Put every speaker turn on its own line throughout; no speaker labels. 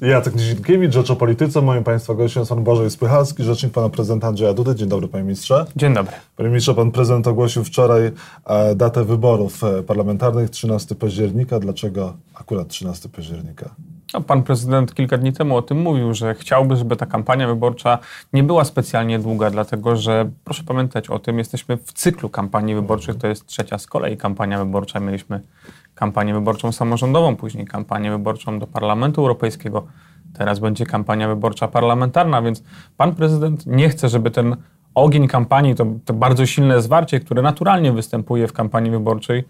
Jacek Nizinkiewicz, Rzecz o Polityce. Moim Państwa gościem jest Pan Bożej Spychalski, rzecznik Pana Prezydenta Andrzeja Dudy. Dzień dobry Panie Ministrze.
Dzień dobry.
Panie Ministrze, Pan Prezydent ogłosił wczoraj e, datę wyborów e, parlamentarnych, 13 października. Dlaczego akurat 13 października?
No, pan prezydent kilka dni temu o tym mówił, że chciałby, żeby ta kampania wyborcza nie była specjalnie długa, dlatego że proszę pamiętać o tym, jesteśmy w cyklu kampanii wyborczych, to jest trzecia z kolei kampania wyborcza. Mieliśmy kampanię wyborczą samorządową, później kampanię wyborczą do Parlamentu Europejskiego. Teraz będzie kampania wyborcza parlamentarna, więc pan prezydent nie chce, żeby ten ogień kampanii, to, to bardzo silne zwarcie, które naturalnie występuje w kampanii wyborczej,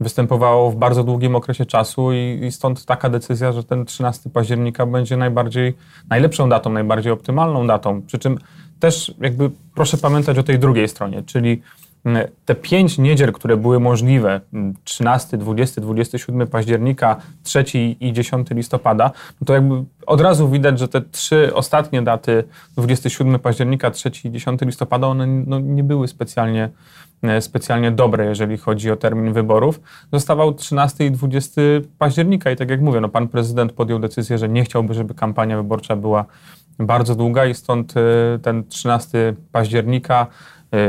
występowało w bardzo długim okresie czasu i, i, stąd taka decyzja, że ten 13 października będzie najbardziej, najlepszą datą, najbardziej optymalną datą. Przy czym też jakby proszę pamiętać o tej drugiej stronie, czyli te pięć niedziel, które były możliwe, 13, 20, 27 października, 3 i 10 listopada, no to jakby od razu widać, że te trzy ostatnie daty, 27 października, 3 i 10 listopada, one no, nie były specjalnie, e, specjalnie dobre, jeżeli chodzi o termin wyborów. Zostawał 13 i 20 października i tak jak mówię, no pan prezydent podjął decyzję, że nie chciałby, żeby kampania wyborcza była bardzo długa i stąd e, ten 13 października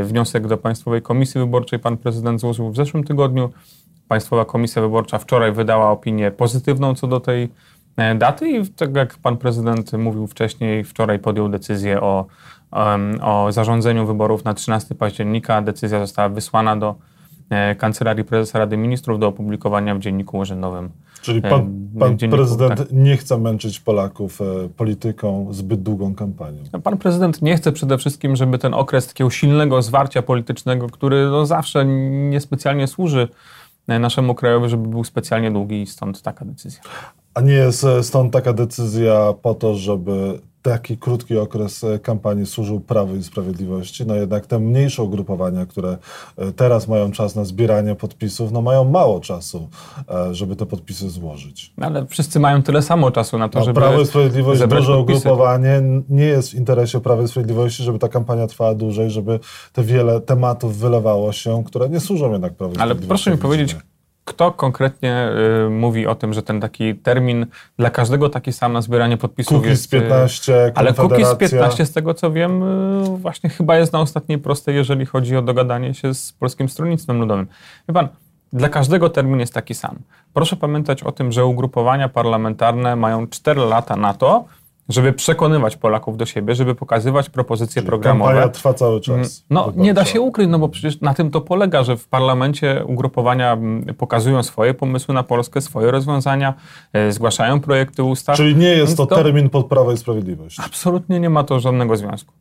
wniosek do Państwowej Komisji Wyborczej pan prezydent złożył w zeszłym tygodniu. Państwowa Komisja Wyborcza wczoraj wydała opinię pozytywną co do tej e, daty i tak jak pan prezydent mówił wcześniej, wczoraj podjął decyzję o, o zarządzeniu wyborów na 13 października. Decyzja została wysłana do e, Kancelarii Prezesa Rady Ministrów do opublikowania w Dzienniku Urzędowym
Czyli pan, pan prezydent tak. nie chce męczyć Polaków e, polityką zbyt długą kampanią.
Pan prezydent nie chce przede wszystkim, żeby ten okres takiego silnego zwarcia politycznego, który no zawsze niespecjalnie służy e, naszemu krajowi, żeby był specjalnie długi i stąd taka decyzja.
A nie jest e, stąd taka decyzja po to, żeby taki krótki okres e, kampanii służył Prawu i Sprawiedliwości. No jednak te mniejsze ugrupowania, które e, teraz mają czas na zbieranie podpisów, no mają mało czasu, e, żeby te podpisy złożyć.
No, ale wszyscy mają tyle samo czasu na to, no, żeby
Prawo i Sprawiedliwość, duże ugrupowanie, nie jest w interesie Prawa i Sprawiedliwości, żeby ta kampania trwała dłużej, żeby te wiele tematów wylewało się, które nie służą jednak Prawu i Sprawiedliwości.
Ale proszę mi powiedzieć, kto konkretnie y, mówi o tym, że ten taki termin dla każdego taki sam na zbieranie podpisów
Kukiz
jest...
15, y,
Ale Kukiz 15 z tego co wiem y, właśnie chyba jest na ostatniej prostej, jeżeli chodzi o dogadanie się z Polskim Stronnictwem Ludowym. Wie pan, dla każdego termin jest taki sam. Proszę pamiętać o tym, że ugrupowania parlamentarne mają 4 lata na to, żeby przekonywać Polaków do siebie, żeby pokazywać propozycje
Czyli
programowe.
Kampania trwa cały czas. Mm,
no, nie da się ukryć, no bo przecież na tym to polega, że w parlamencie ugrupowania mm, pokazują swoje pomysły na Polskę, swoje rozwiązania, e, zgłaszają projekty ustaw.
Czyli nie jest to, to termin pod Prawo i Sprawiedliwość.
Absolutnie nie ma to żadnego związku.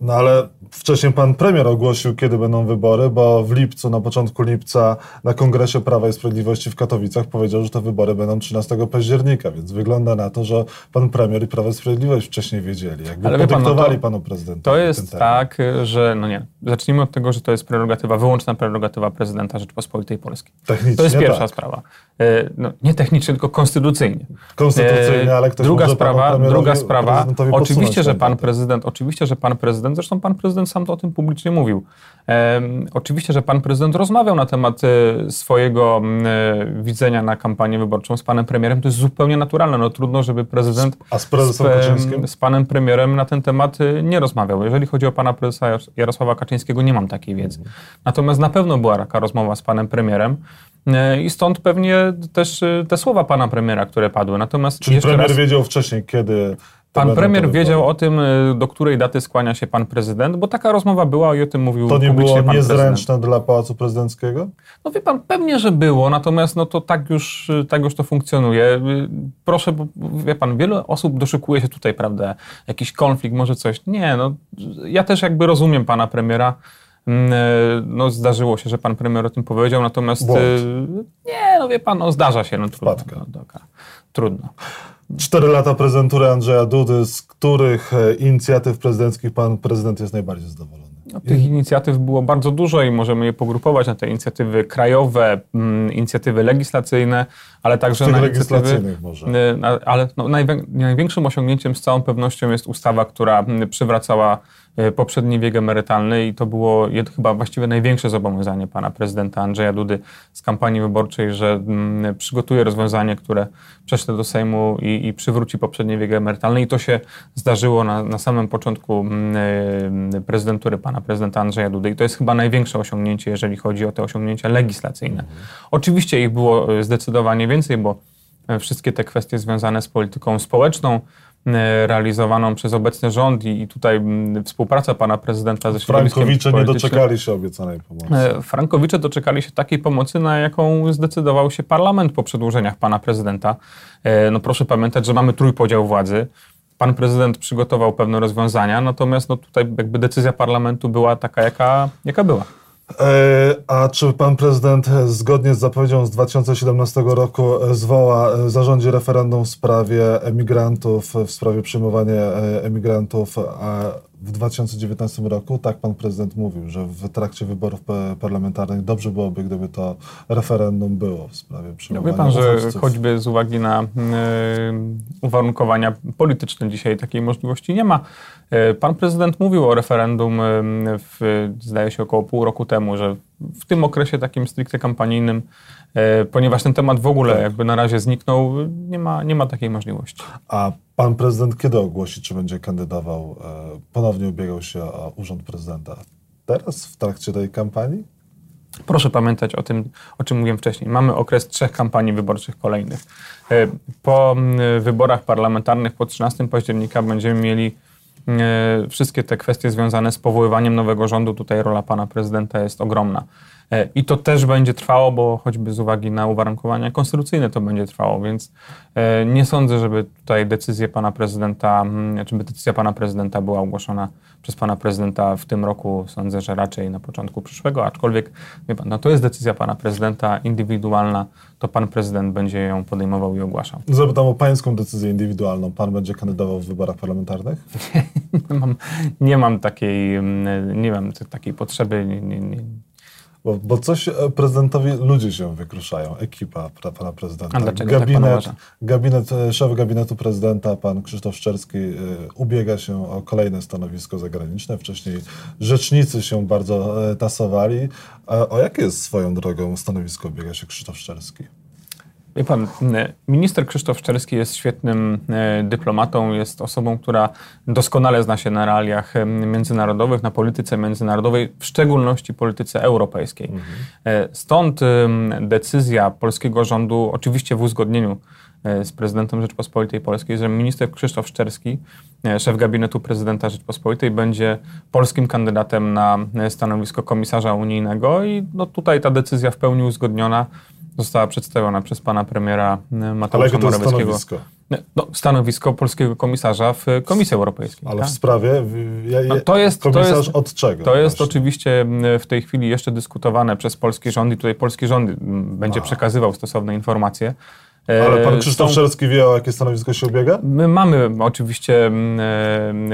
No ale wcześniej pan premier ogłosił, kiedy będą wybory, bo w lipcu, na początku lipca na Kongresie Prawa i Sprawiedliwości w Katowicach powiedział, że te wybory będą 13 października, więc wygląda na to, że pan premier i Prawo i Sprawiedliwość wcześniej wiedzieli, jakby ale podyktowali pan, no to, panu prezydentowi.
To jest tak, że no nie, zacznijmy od tego, że to jest prerogatywa, wyłączna prerogatywa prezydenta Rzeczypospolitej Polskiej.
Technicznie
To jest pierwsza
tak.
sprawa. E, no, nie technicznie, tylko konstytucyjnie.
Konstytucyjnie, ale ktoś
druga sprawa, druga sprawa, oczywiście, że pan prezydent, oczywiście, że pan prezydent, zresztą pan prezydent sam to o tym publicznie mówił. E, oczywiście, że pan prezydent rozmawiał na temat e, swojego e, widzenia na kampanię wyborczą z panem premierem. To jest zupełnie naturalne. No trudno, żeby prezydent
A z, prezesem
z, z panem premierem na ten temat e, nie rozmawiał. Jeżeli chodzi o pana prezesa Jarosława Kaczyńskiego, nie mam takiej wiedzy. Natomiast na pewno była taka rozmowa z panem premierem. E, I stąd pewnie też e, te słowa pana premiera, które padły. Natomiast
Czyli premier raz, wiedział wcześniej, kiedy.
Pan premier wiedział o tym, e, do której daty skłania się pan prezydent, bo taka rozmowa była i o tym mówił
To nie
było
niezręczne dla Pałacu Prezydenckiego?
No wie pan, pewnie, że było, natomiast no to tak już, tak już to funkcjonuje. Proszę, bo wie pan, wiele osób doszukuje się tutaj, prawda, jakiś konflikt, może coś. Nie, no ja też jakby rozumiem pana premiera. Mm, no, zdarzyło się, że pan premier o tym powiedział, natomiast
Błąd.
Nie, no wie pan, no, zdarza się, no trudno. No, trudno.
Cztery lata prezydentury Andrzeja Dudy, z których e, inicjatyw prezydenckich pan prezydent jest najbardziej zadowolony?
No, tych inicjatyw było bardzo dużo i możemy je pogrupować na te inicjatywy krajowe, mm, inicjatywy legislacyjne, ale także na
legislacyjnych może.
Na, ale no, największym osiągnięciem z całą pewnością jest ustawa, która przywracała e, poprzedni wiek emerytalny i to było chyba właściwie największe zobowiązanie pana prezydenta Andrzeja Dudy z kampanii wyborczej, że mm, przygotuje rozwiązanie, które prześle do Sejmu i, i przywróci poprzedni wiek emerytalny i to się zdarzyło na, na samym początku mm, prezydentury pana prezydenta Andrzeja Dudy i to jest chyba największe osiągnięcie, jeżeli chodzi o te osiągnięcia legislacyjne. Oczywiście ich było zdecydowanie więcej, bo wszystkie te kwestie związane z polityką społeczną, e, realizowaną przez obecny rząd i, i tutaj współpraca pana prezydenta ze
środowiskiem Frankowicze nie doczekali się obiecanej pomocy.
E, Frankowicze doczekali się takiej pomocy, na jaką zdecydował się parlament po przedłużeniach pana prezydenta. E, no proszę pamiętać, że mamy trójpodział władzy. Pan prezydent przygotował pewne rozwiązania, natomiast no tutaj jakby decyzja parlamentu była taka, jaka, jaka była.
E, a czy pan prezydent zgodnie z zapowiedzią z 2017 roku zwoła, zarządzi referendum w sprawie emigrantów, w sprawie przyjmowania e, emigrantów w 2019 roku? Tak pan prezydent mówił, że w trakcie wyborów parlamentarnych dobrze byłoby, gdyby to referendum było w sprawie przyjmowania
Wie pan, że choćby z uwagi na y, uwarunkowania polityczne dzisiaj takiej możliwości nie ma. E, pan prezydent mówił o referendum, w, zdaje się, około pół roku temu, że w tym okresie takim stricte kampanijnym, ponieważ ten temat w ogóle tak. jakby na razie zniknął, nie ma, nie ma takiej możliwości.
A pan prezydent kiedy ogłosi, czy będzie kandydował, e, ponownie ubiegał się o urząd prezydenta? Teraz, w trakcie tej kampanii?
Proszę pamiętać o tym, o czym mówiłem wcześniej. Mamy okres trzech kampanii wyborczych kolejnych. Po wyborach parlamentarnych po 13 października będziemy mieli E, wszystkie te kwestie związane z powoływaniem nowego rządu, tutaj rola pana prezydenta jest ogromna. E, I to też będzie trwało, bo choćby z uwagi na uwarunkowania konstytucyjne to będzie trwało, więc e, nie sądzę, żeby tutaj decyzja pana prezydenta, czy decyzja pana prezydenta była ogłoszona przez pana prezydenta w tym roku. Sądzę, że raczej na początku przyszłego, aczkolwiek wie pan, no to jest decyzja pana prezydenta indywidualna, to pan prezydent będzie ją podejmował i ogłaszał.
Zapytam o pańską decyzję indywidualną. Pan będzie kandydował w wyborach parlamentarnych?
nie, mam, nie mam takiej, nie mam takiej potrzeby. Nie, nie, nie
bo, bo coś e, prezydentowi ludzie się wykruszają, ekipa pana prezydenta.
A dlaczego tak gabinet, tak
gabinet, e, szef gabinetu prezydenta, pan Krzysztof Szczerski, e, ubiega się o kolejne stanowisko zagraniczne. Wcześniej rzecznicy się bardzo tasowali. A o jakie jest swoją drogą stanowisko ubiega się Krzysztof Szczerski?
Wie pan, minister Krzysztof Szczerski jest świetnym e, dyplomatą, jest osobą, która doskonale zna się na realiach międzynarodowych, na polityce międzynarodowej, w szczególności polityce europejskiej. Mhm. E, stąd decyzja polskiego rządu, oczywiście w uzgodnieniu e, z prezydentem Rzeczpospolitej Polskiej, że minister Krzysztof Szczerski, szef gabinetu prezydenta Rzeczpospolitej, będzie polskim kandydatem na stanowisko komisarza unijnego i no tutaj ta decyzja w pełni uzgodniona została przedstawiona przez pana premiera e, Mateusza Ale Morawieckiego. Stanowisko? No, stanowisko polskiego komisarza w Komisji Europejskiej.
Ale tak? w sprawie. Ja, ja, no, to jest, komisarz to jest, od czego?
To jest właśnie? oczywiście w tej chwili jeszcze dyskutowane przez polski rząd i tutaj polski rząd będzie A. przekazywał stosowne informacje.
Ale pan e, Krzysztof Szerski wie, o jakie stanowisko się ubiega?
My mamy oczywiście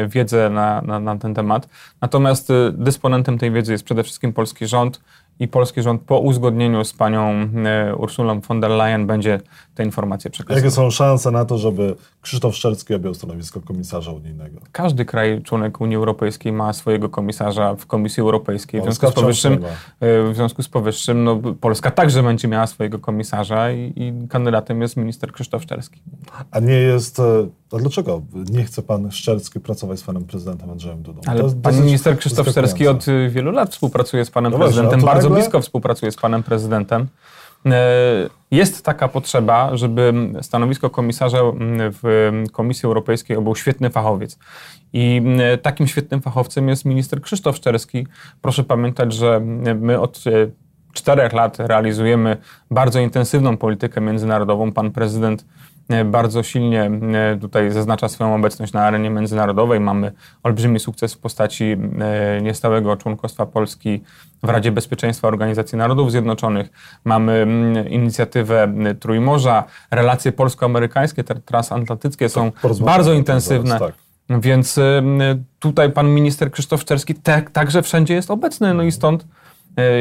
wiedzę na, na, na, ten temat, natomiast dysponentem tej wiedzy jest przede wszystkim polski rząd i polski rząd po uzgodnieniu z panią e, Ursulą von der Leyen będzie te informacje przekazywał.
Jakie są szanse na to, żeby Krzysztof Szczerski objął stanowisko komisarza unijnego?
Każdy kraj członek Unii Europejskiej ma swojego komisarza w Komisji Europejskiej. W związku z powyższym, e, w związku z powyższym no, Polska także będzie miała swojego komisarza i, i kandydatem jest minister Krzysztof Szczerski.
A nie jest... E, a dlaczego nie chce pan Szczerski pracować z panem prezydentem Andrzejem Dudą?
Ale pan minister Krzysztof Szczerski od wielu lat współpracuje z panem no prezydentem. Właśnie, bardzo nagle... blisko współpracuje z panem prezydentem. E, jest taka potrzeba, żeby stanowisko komisarza w Komisji Europejskiej objął świetny fachowiec. I takim świetnym fachowcem jest minister Krzysztof Szczerski. Proszę pamiętać, że my od e, czterech lat realizujemy bardzo intensywną politykę międzynarodową. Pan prezydent bardzo silnie e, tutaj zaznacza swoją obecność na arenie międzynarodowej. Mamy olbrzymi sukces w postaci e, niestałego członkostwa Polski w Radzie Bezpieczeństwa Organizacji Narodów Zjednoczonych. Mamy inicjatywę Trójmorza. Relacje polsko-amerykańskie, transatlantyckie są bardzo intensywne. Tak. Więc tutaj pan minister Krzysztof Szczerski te, także wszędzie jest obecny, no i stąd E,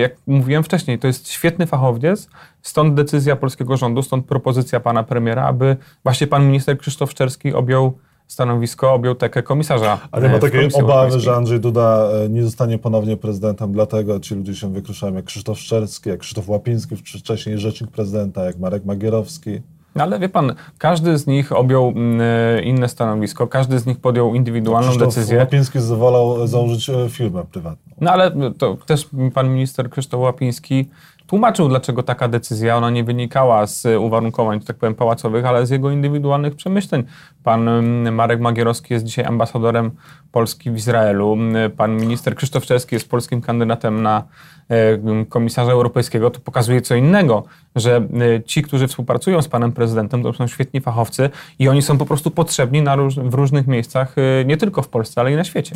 jak mówiłem wcześniej, to jest świetny fachowiec, stąd decyzja polskiego rządu, stąd propozycja pana premiera, aby właśnie pan minister Krzysztof Szczerski objął stanowisko objął tekę komisarza.
A nie ma
e, Komisji
obawy, że Andrzej Duda e, nie zostanie ponownie prezydentem, dlatego ci ludzie się wykruszają jak Krzysztof Szczerski, jak Krzysztof Łapiński, wcześniej rzecznik prezydenta, jak Marek Magierowski.
No Ale wie pan, każdy z nich objął mm, e, inne stanowisko, każdy z nich podjął indywidualną
Krzysztof
decyzję.
Łapiński zwolał założyć e, firmę prywatną.
No ale to też pan minister Krzysztof Łapiński tłumaczył, dlaczego taka decyzja, ona nie wynikała z uwarunkowań, tak powiem, pałacowych, ale z jego indywidualnych przemyśleń. Pan mm, Marek Magierowski jest dzisiaj ambasadorem Polski w Izraelu. Pan minister Krzysztof Czerski jest polskim kandydatem na e, komisarza europejskiego. To pokazuje co innego, że e, ci, którzy współpracują z panem prezydentem, to są świetni fachowcy i oni są po prostu potrzebni na róż, w różnych miejscach, e, nie tylko w Polsce, ale i na świecie.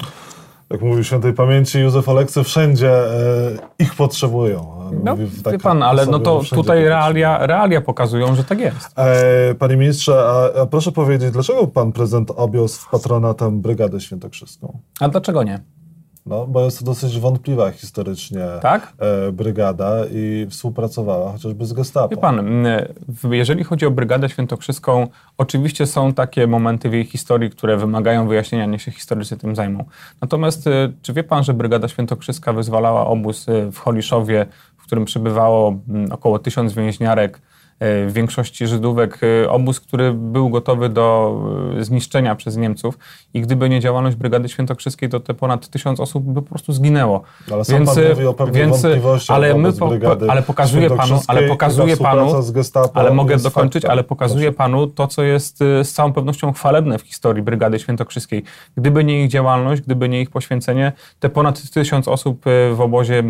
Jak mówił świętej pamięci Józef Oleksy, wszędzie e, ich potrzebują.
No,
Mówi
wie
tak
pan, ale no to tutaj realia, realia pokazują, że tak jest.
E, panie ministrze, a, a proszę powiedzieć, dlaczego pan prezydent objął z patronatem Brygadę Świętokrzyską?
A dlaczego nie?
No, bo jest to dosyć wątpliwa historycznie
Tak?
e, brygada i współpracowała chociażby z Gestapo.
Wie pan, jeżeli chodzi o Brygadę Świętokrzyską, oczywiście są takie momenty w jej historii, które wymagają wyjaśnienia, niech się historycy tym zajmą. Natomiast e, czy wie pan, że Brygada Świętokrzyska wyzwalała obóz e, w Holiszowie, w którym przebywało około tysiąc więźniarek, w większości Żydówek, e, obóz, który był gotowy do e, zniszczenia przez Niemców i gdyby nie działalność Brygady Świętokrzyskiej, to te ponad tysiąc osób by po prostu zginęło.
Ale sam pan mówi o pewnych wątpliwościach
ale, my po, ale pokazuje panu, ale pokazuje panu, ale mogę dokończyć,
faktem.
ale pokazuje
Proszę.
panu to, co jest z całą pewnością chwalebne w historii Brygady Świętokrzyskiej. Gdyby nie ich działalność, gdyby nie ich poświęcenie, te ponad tysiąc osób w obozie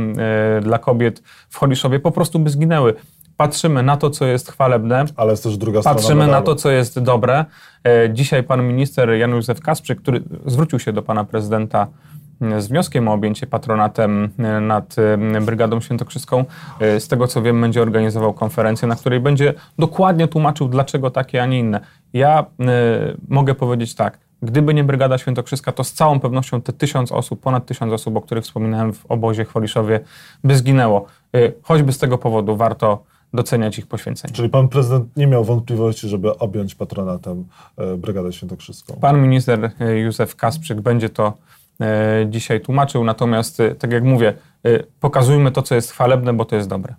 dla kobiet w Holiszowie po prostu by zginęły. Patrzymy na to, co jest chwalebne,
Ale jest też druga strona
patrzymy na
medalu.
to, co jest dobre. E, Dzisiaj pan minister Jan Józef Kasprzyk, który zwrócił się do pana prezydenta z wnioskiem o objęcie patronatem e, nad Brygadą Świętokrzyską, e, z tego co wiem, będzie organizował konferencję, na której będzie dokładnie tłumaczył, dlaczego takie, a nie inne. Ja e, mogę powiedzieć tak, Gdyby nie Brygada Świętokrzyska, to z całą pewnością te tysiąc osób, ponad tysiąc osób, o których wspominałem w obozie w Holiszowie, by zginęło. E, Choćby z tego powodu warto doceniać ich poświęcenie.
Czyli pan prezydent nie miał wątpliwości, żeby objąć patronatem e, Brygadę Świętokrzyską.
Pan minister e, Józef Kasprzyk będzie to e, dzisiaj tłumaczył, natomiast tak jak mówię, pokazujmy to, co jest chwalebne, bo to jest dobre.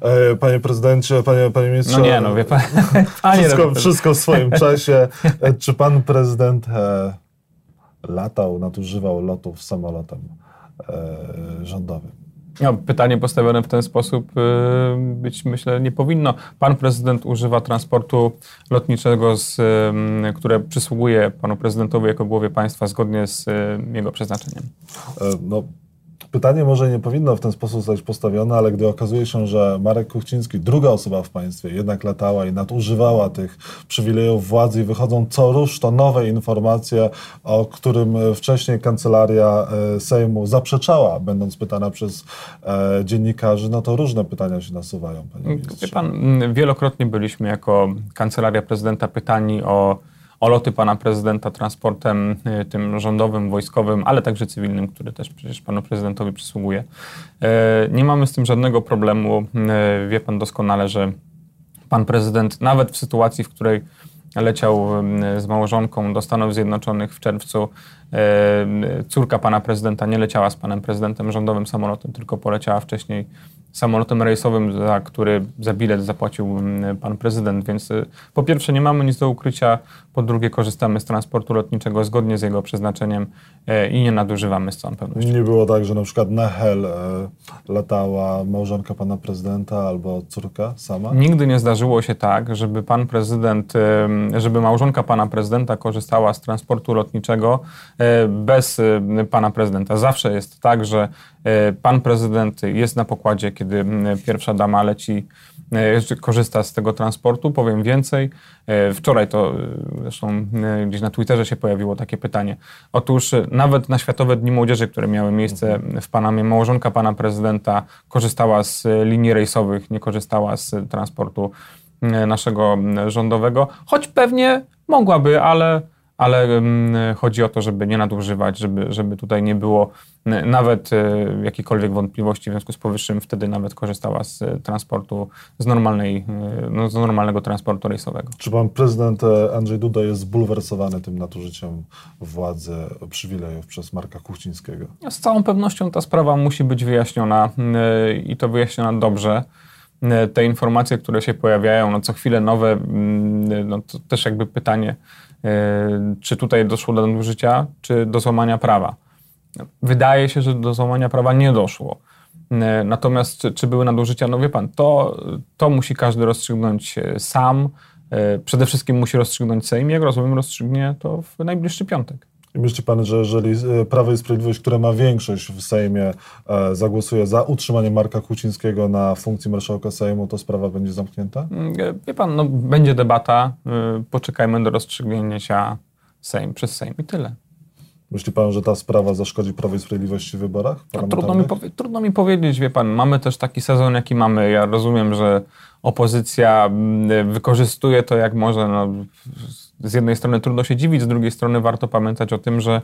E, Panie prezydencie, panie, panie ministrze.
No nie, no wie pan.
Wszystko, wszystko w swoim czasie. Czy pan prezydent latał, nadużywał lotów samolotem rządowym?
No, pytanie postawione w ten sposób y, być, myślę, nie powinno. Pan prezydent używa transportu lotniczego, z, y, które przysługuje panu prezydentowi jako głowie państwa zgodnie z y, jego przeznaczeniem.
E, No, pytanie może nie powinno w ten sposób zostać postawione, ale gdy okazuje się, że Marek Kuchciński, druga osoba w państwie, jednak latała i nadużywała tych przywilejów władzy i wychodzą co rusz to nowe informacje, o którym wcześniej kancelaria e, Sejmu zaprzeczała, będąc pytana przez e, dziennikarzy, no to różne pytania się nasuwają, panie
Wie
ministrze.
pan, m, wielokrotnie byliśmy jako kancelaria prezydenta pytani o, o loty pana prezydenta transportem y, tym rządowym, wojskowym, ale także cywilnym, który też przecież panu prezydentowi przysługuje. E, Nie mamy z tym żadnego problemu. E, Wie pan doskonale, że pan prezydent, nawet w sytuacji, w której leciał em, z małżonką do Stanów Zjednoczonych w czerwcu, córka pana prezydenta nie leciała z panem prezydentem rządowym samolotem, tylko poleciała wcześniej samolotem rejsowym, za który za bilet zapłacił em, pan prezydent. Więc y, po pierwsze nie mamy nic do ukrycia, po drugie korzystamy z transportu lotniczego zgodnie z jego przeznaczeniem e, i nie nadużywamy z całą pewnością.
Nie było tak, że na przykład na Hel e, latała małżonka pana prezydenta albo córka sama?
Nigdy nie zdarzyło się tak, żeby pan prezydent, żeby małżonka pana prezydenta korzystała z transportu lotniczego bez e, pana prezydenta. Zawsze jest tak, że e, pan prezydent jest na pokładzie, kiedy pierwsza dama leci, e, korzysta z tego transportu. Powiem więcej. E, Wczoraj to e, zresztą e, gdzieś na Twitterze się pojawiło takie pytanie. Otóż e, nawet na Światowe Dni Młodzieży, które miały miejsce w Panamie, małżonka pana prezydenta korzystała z e, linii rejsowych, nie korzystała z transportu e, naszego rządowego, choć pewnie mogłaby, ale, ale chodzi o to, żeby nie nadużywać, żeby, żeby tutaj nie było nawet jakiejkolwiek wątpliwości w związku z powyższym. Wtedy nawet korzystała z transportu, z, normalnej, no, z normalnego transportu rejsowego.
Czy pan prezydent Andrzej Duda jest zbulwersowany tym nadużyciem władzy, przywilejów przez Marka Kuchcińskiego?
Z całą pewnością ta sprawa musi być wyjaśniona i to wyjaśniona dobrze. E, te informacje, które się pojawiają, no co chwilę nowe, mm, no to też jakby pytanie, e, czy tutaj doszło do nadużycia, czy do złamania prawa. Wydaje się, że do złamania prawa nie doszło. E, natomiast czy, czy były nadużycia? No wie pan, to, to musi każdy rozstrzygnąć sam. Przede wszystkim musi rozstrzygnąć Sejm. Jak rozumiem, rozstrzygnie to w najbliższy piątek.
I myśli Pan, że jeżeli e, Prawo i Sprawiedliwość, które ma większość w Sejmie, e, zagłosuje za utrzymaniem Marka Kucińskiego na funkcji marszałka Sejmu, to sprawa będzie zamknięta?
Mm, e, wie Pan, no, będzie debata, poczekajmy do rozstrzygnięcia Sejm przez Sejm i tyle.
Myśli Pan, że ta sprawa zaszkodzi Prawo i Sprawiedliwości w wyborach
no, trudno, mi trudno mi powiedzieć, wie Pan, mamy też taki sezon, jaki mamy. Ja rozumiem, że opozycja mm, wykorzystuje to jak może. No, z jednej strony trudno się dziwić, z drugiej strony warto pamiętać o tym, że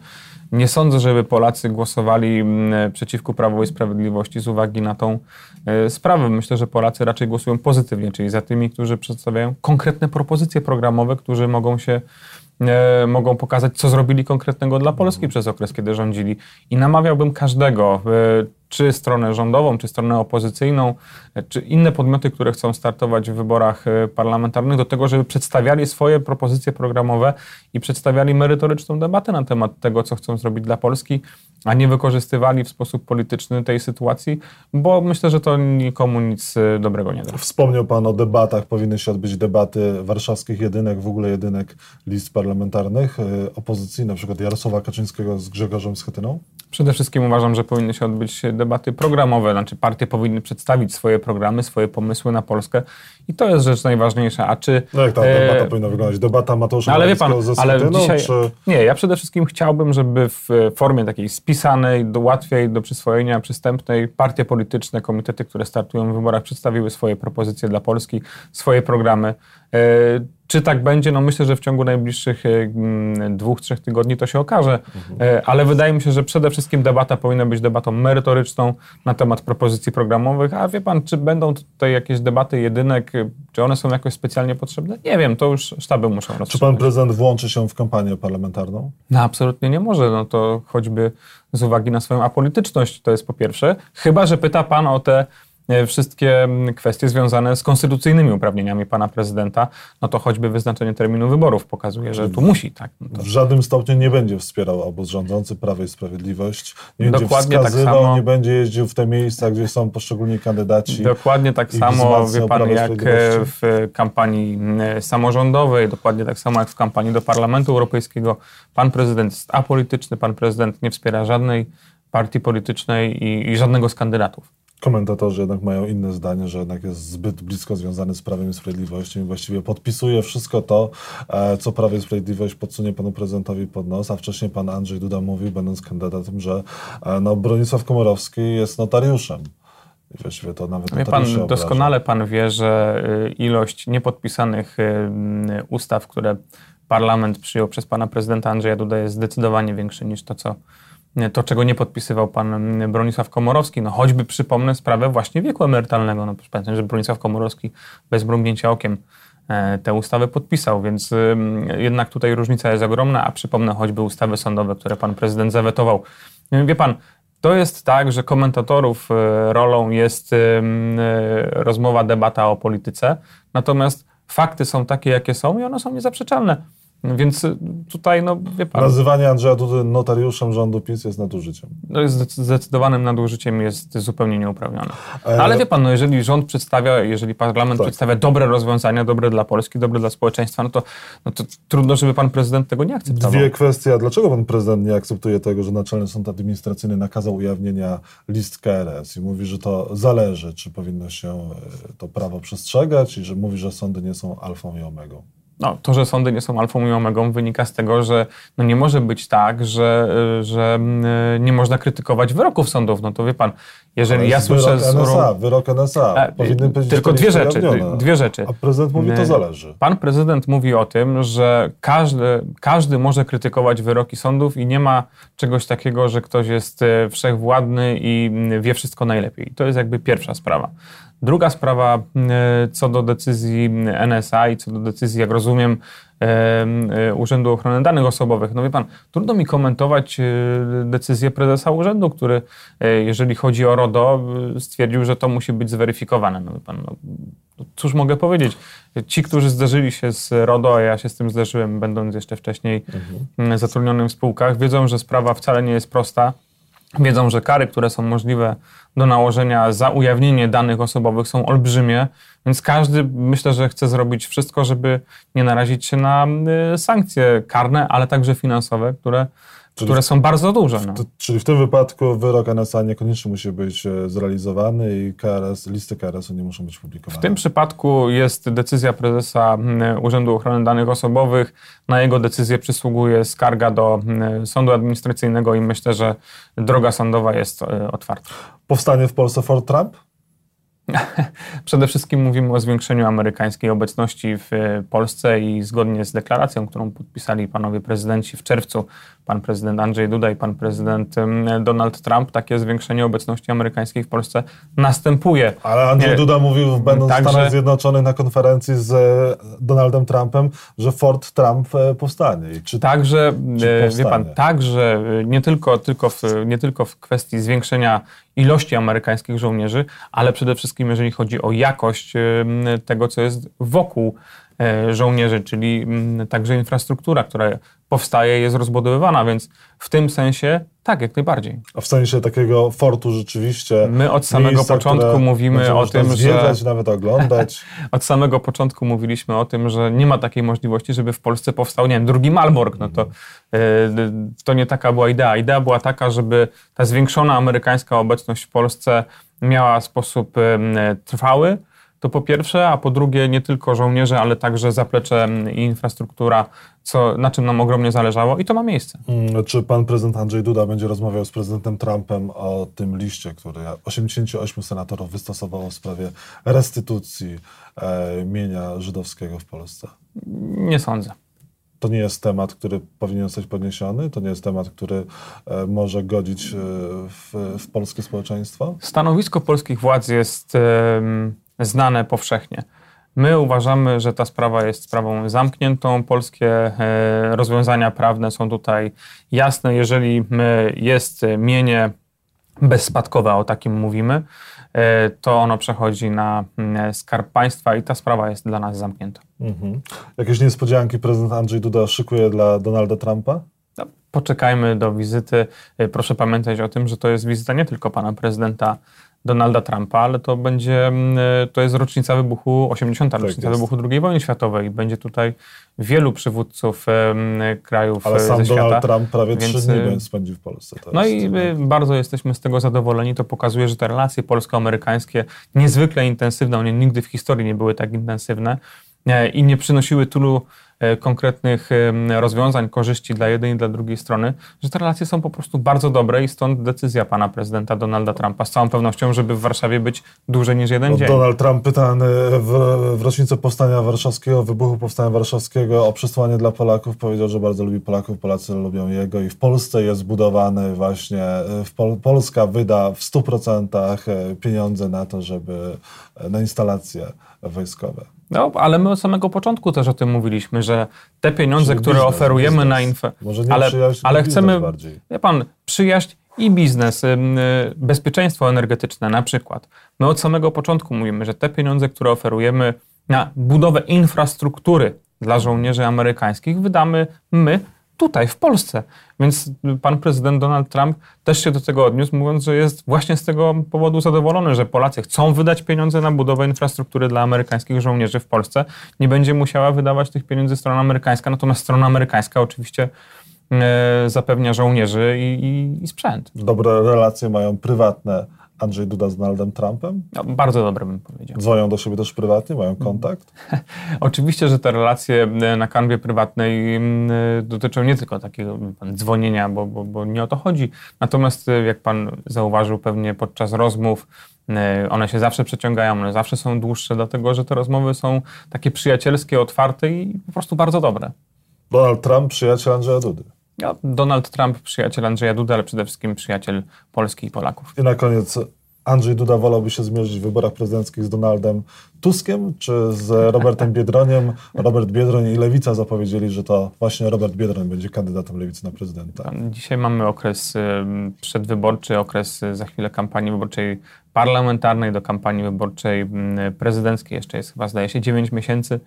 nie sądzę, żeby Polacy głosowali mm, przeciwko Prawu i Sprawiedliwości z uwagi na tą e, sprawę. Myślę, że Polacy raczej głosują pozytywnie, czyli za tymi, którzy przedstawiają konkretne propozycje programowe, którzy mogą się e, mogą pokazać, co zrobili konkretnego dla Polski przez okres, kiedy rządzili. I namawiałbym każdego, e, czy stronę rządową, czy stronę opozycyjną, czy inne podmioty, które chcą startować w wyborach e, parlamentarnych, do tego, żeby przedstawiali swoje propozycje programowe i przedstawiali merytoryczną debatę na temat tego, co chcą zrobić dla Polski, a nie wykorzystywali w sposób polityczny tej sytuacji, bo myślę, że to nikomu nic e, dobrego nie da.
Wspomniał Pan o debatach, powinny się odbyć debaty warszawskich jedynek, w ogóle jedynek list parlamentarnych, e, opozycji, na przykład Jarosława Kaczyńskiego z Grzegorzem Schetyną?
Przede wszystkim uważam, że powinny się odbyć debaty programowe, znaczy partie powinny przedstawić swoje programy, swoje pomysły na Polskę i to jest rzecz najważniejsza. A czy...
No jak ta debata e... powinna wyglądać? Debata Mateusza ale wie pan, ale dzisiaj... czy...
Nie, ja przede wszystkim chciałbym, żeby w formie takiej spisanej, do łatwiej do przyswojenia, przystępnej, partie polityczne, komitety, które startują w wyborach, przedstawiły swoje propozycje dla Polski, swoje programy. E, czy tak będzie? No myślę, że w ciągu najbliższych e, mm, dwóch, trzech tygodni to się okaże, mhm. ale wydaje mi się, że przede wszystkim debata powinna być debatą merytoryczną na temat propozycji programowych, a wie pan, czy będą tutaj jakieś debaty jedynek, czy one są jakoś specjalnie potrzebne? Nie wiem, to już sztaby muszą rozstrzygać.
Czy pan prezydent włączy się w kampanię parlamentarną?
No absolutnie nie może, no to choćby z uwagi na swoją apolityczność, to jest po pierwsze, chyba, że pyta pan o te E, wszystkie mm, kwestie związane z konstytucyjnymi uprawnieniami pana prezydenta, no to choćby wyznaczenie terminu wyborów pokazuje, że tu musi. Tak?
No to... W żadnym stopniu nie będzie wspierał obóz rządzący Prawo i Sprawiedliwość, nie będzie Dokładnie tak wskazywał, tak samo, nie będzie jeździł w te miejsca, gdzie są poszczególni kandydaci.
Dokładnie tak samo, wie pan, jak w kampanii mm, samorządowej, dokładnie tak samo jak w kampanii do Parlamentu Europejskiego. Pan prezydent jest apolityczny, pan prezydent nie wspiera żadnej partii politycznej i, i żadnego z kandydatów.
Komentatorzy jednak mają inne zdanie, że jednak jest zbyt blisko związany z Prawem i Sprawiedliwością i właściwie podpisuje wszystko to, e, co Prawo i Sprawiedliwość podsunie panu prezydentowi pod nos, a wcześniej pan Andrzej Duda mówił, będąc kandydatem, że e, no, Bronisław Komorowski jest notariuszem. I właściwie to nawet
wie pan, Doskonale pan wie, że y, ilość niepodpisanych ustaw, które parlament przyjął przez pana prezydenta Andrzeja Duda jest zdecydowanie większy niż to, co to, czego nie podpisywał pan Bronisław Komorowski. No choćby przypomnę sprawę właśnie wieku emerytalnego. No pamiętam, że Bronisław Komorowski bez mrugnięcia okiem e, tę ustawę podpisał, więc jednak tutaj różnica jest ogromna, a przypomnę choćby ustawy sądowe, które pan prezydent zawetował. Wie pan, to jest tak, że komentatorów e, rolą jest e, rozmowa, debata o polityce, natomiast fakty są takie, jakie są i one są niezaprzeczalne. Więc tutaj, no wie pan...
Nazywanie Andrzeja Dudy notariuszem rządu PiS jest nadużyciem.
No jest zdecydowanym nadużyciem, jest zupełnie nieuprawnione. E, Ale wie pan, no jeżeli rząd przedstawia, jeżeli parlament tak. przedstawia dobre rozwiązania, dobre dla Polski, dobre dla społeczeństwa, no to, no to trudno, żeby pan prezydent tego nie akceptował.
Dwie kwestie. Dlaczego pan prezydent nie akceptuje tego, że Naczelny Sąd Administracyjny nakazał ujawnienia list KRS i mówi, że to zależy, czy powinno się e, to prawo przestrzegać i że mówi, że sądy nie są alfą i omegą?
No, to, że sądy nie są alfą i omegą, wynika z tego, że no nie może być tak, że, że nie można krytykować wyroków sądów. No to wie pan, jeżeli ja słyszę...
Wyrok NSA, wyrok NSA.
E, Powinny być tylko dwie rzeczy, dwie rzeczy.
A prezydent mówi, to zależy.
Pan prezydent mówi o tym, że każdy, każdy może krytykować wyroki sądów i nie ma czegoś takiego, że ktoś jest e, wszechwładny i wie wszystko najlepiej. To jest jakby pierwsza sprawa. Druga sprawa e, co do decyzji NSA i co do decyzji, jak rozumiem, e, e, Urzędu Ochrony Danych Osobowych. No wie pan, trudno mi komentować decyzję prezesa urzędu, który, jeżeli chodzi o RODO, stwierdził, że to musi być zweryfikowane. No wie pan, no, cóż mogę powiedzieć? Ci, którzy zderzyli się z RODO, a ja się z tym zderzyłem, będąc jeszcze wcześniej mhm. zatrudnionym w spółkach, wiedzą, że sprawa wcale nie jest prosta wiedzą, że kary, które są możliwe do nałożenia za ujawnienie danych osobowych są olbrzymie, więc każdy myślę, że chce zrobić wszystko, żeby nie narazić się na y, sankcje karne, ale także finansowe, które Które są bardzo duże. No.
czyli w tym wypadku wyrok NSA niekoniecznie musi być e, zrealizowany i KRS, listy KRS-u nie muszą być publikowane.
W tym przypadku jest decyzja prezesa Urzędu Ochrony Danych Osobowych. Na jego decyzję przysługuje skarga do sądu administracyjnego i myślę, że droga sądowa jest e, otwarta.
Powstanie w Polsce Fort Trump?
Przede wszystkim mówimy o zwiększeniu amerykańskiej obecności w Polsce i zgodnie z deklaracją, którą podpisali panowie prezydenci w czerwcu, pan prezydent Andrzej Duda i pan prezydent Donald Trump, takie zwiększenie obecności amerykańskiej w Polsce następuje.
Ale Andrzej Duda mówił, będąc Także... w Stanach Zjednoczonych na konferencji z e, Donaldem Trumpem, że Fort Trump e, powstanie.
Czy, także, czy e, wie pan, także nie tylko, tylko, w, nie tylko w kwestii zwiększenia ilości amerykańskich żołnierzy, ale przede wszystkim jeżeli chodzi o jakość tego, co jest wokół e, żołnierzy, czyli także infrastruktura, która powstaje, jest rozbudowywana, więc w tym sensie tak, jak najbardziej.
A w sensie takiego fortu rzeczywiście.
My od samego miejsca, początku mówimy o tym,
zwiedzać, że. nawet oglądać.
od samego początku mówiliśmy o tym, że nie ma takiej możliwości, żeby w Polsce powstał, nie wiem, drugi Malbork. No to, yy, to nie taka była idea. Idea była taka, żeby ta zwiększona amerykańska obecność w Polsce miała sposób yy, trwały to po pierwsze, a po drugie nie tylko żołnierze, ale także zaplecze i infrastruktura, co, na czym nam ogromnie zależało i to ma miejsce.
Mm, czy pan prezydent Andrzej Duda będzie rozmawiał z prezydentem Trumpem o tym liście, który 88 senatorów wystosowało w sprawie restytucji e, mienia żydowskiego w Polsce?
Nie sądzę.
To nie jest temat, który powinien zostać podniesiony? To nie jest temat, który e, może godzić e, w, w polskie społeczeństwo?
Stanowisko polskich władz jest znane powszechnie. My uważamy, że ta sprawa jest sprawą zamkniętą. Polskie e, rozwiązania prawne są tutaj jasne. Jeżeli jest mienie bezspadkowe, o takim mówimy, e, to ono przechodzi na skarb państwa i ta sprawa jest dla nas zamknięta. Mhm.
Jakieś niespodzianki prezydent Andrzej Duda szykuje dla Donalda Trumpa?
No, poczekajmy do wizyty. E, proszę pamiętać o tym, że to jest wizyta nie tylko pana prezydenta Donalda Trumpa, ale to będzie, mm, e, to jest rocznica wybuchu, 80. Tak rocznica jest. wybuchu II wojny światowej. Będzie tutaj wielu przywódców krajów
ale sam
ze
świata. Donald Trump prawie trzy dni spędził w Polsce.
no i bardzo jesteśmy z tego zadowoleni. To pokazuje, że te relacje polsko-amerykańskie niezwykle intensywne, one nigdy w historii nie były tak intensywne i nie przynosiły tylu konkretnych rozwiązań, korzyści dla jednej i dla drugiej strony, że te relacje są po prostu bardzo dobre i stąd decyzja pana prezydenta Donalda Trumpa z całą pewnością, żeby w Warszawie być dłużej niż jeden no, dzień.
Donald Trump pytany w, w rocznicę Powstania Warszawskiego, wybuchu Powstania Warszawskiego o przesłanie dla Polaków powiedział, że bardzo lubi Polaków, Polacy lubią jego i w Polsce jest budowany właśnie, e, w Pol Polska wyda w 100% e, pieniądze na to, żeby na instalacje wojskowe.
No, ale my od samego początku też o tym mówiliśmy, że te pieniądze, Czyli które biznes, oferujemy biznes. na info.
Może nie ale, ale chcemy, bardziej.
wie pan, przyjaźń i biznes, y, bezpieczeństwo energetyczne na przykład. My od samego początku mówimy, że te pieniądze, które oferujemy na budowę infrastruktury dla żołnierzy amerykańskich, wydamy my tutaj, w Polsce. Więc pan prezydent Donald Trump też się do tego odniósł, mówiąc, że jest właśnie z tego powodu zadowolony, że Polacy chcą wydać pieniądze na budowę infrastruktury dla amerykańskich żołnierzy w Polsce. Nie będzie musiała wydawać tych pieniędzy strona amerykańska, natomiast strona amerykańska oczywiście e, zapewnia żołnierzy i, i, i sprzęt.
Dobre relacje mają prywatne Andrzej Duda z Donaldem Trumpem?
No, bardzo dobre bym powiedział.
Dzwonią do siebie też prywatnie, mają kontakt?
Oczywiście, że te relacje e, na kanwie prywatnej mm, e, dotyczą nie tylko takiego dzwonienia, bo, bo, bo nie o to chodzi. Natomiast, e, jak pan zauważył pewnie podczas rozmów, one się zawsze przeciągają, one zawsze są dłuższe, dlatego że te rozmowy są takie przyjacielskie, otwarte i po prostu bardzo dobre.
Donald Trump, przyjaciel Andrzeja Dudy.
Ja, Donald Trump, przyjaciel Andrzeja Duda, ale przede wszystkim przyjaciel Polski i Polaków.
I na koniec, Andrzej Duda wolałby się zmierzyć w wyborach prezydenckich z Donaldem Tuskiem czy z Robertem Biedroniem? Robert Biedroń i Lewica zapowiedzieli, że to właśnie Robert Biedroń będzie kandydatem Lewicy na prezydenta.
Dzisiaj mamy okres y, przedwyborczy, okres y, za chwilę kampanii wyborczej parlamentarnej do kampanii wyborczej y, prezydenckiej. Jeszcze jest chyba, zdaje się, 9 miesięcy,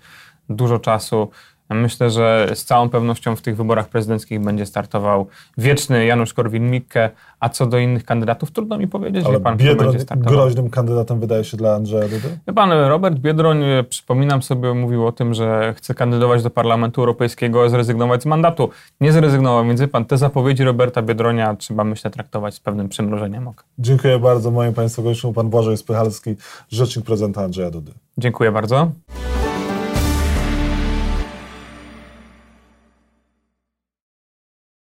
dużo czasu. Myślę, że z całą pewnością w tych wyborach prezydenckich będzie startował wieczny Janusz Korwin-Mikke, a co do innych kandydatów, trudno mi powiedzieć,
Ale
pan,
Biedroń
będzie startował.
groźnym kandydatem wydaje się dla Andrzeja Dudy?
Pan, Robert Biedroń, e, przypominam sobie, mówił o tym, że chce kandydować do Parlamentu Europejskiego, zrezygnować z mandatu. Nie zrezygnował, więc pan, te zapowiedzi Roberta Biedronia trzeba, myślę, traktować z pewnym przymrożeniem oka.
Dziękuję bardzo. Moim Państwa gościem Pan Błażej Spychalski, rzecznik prezydenta Andrzeja Dudy.
Dziękuję bardzo.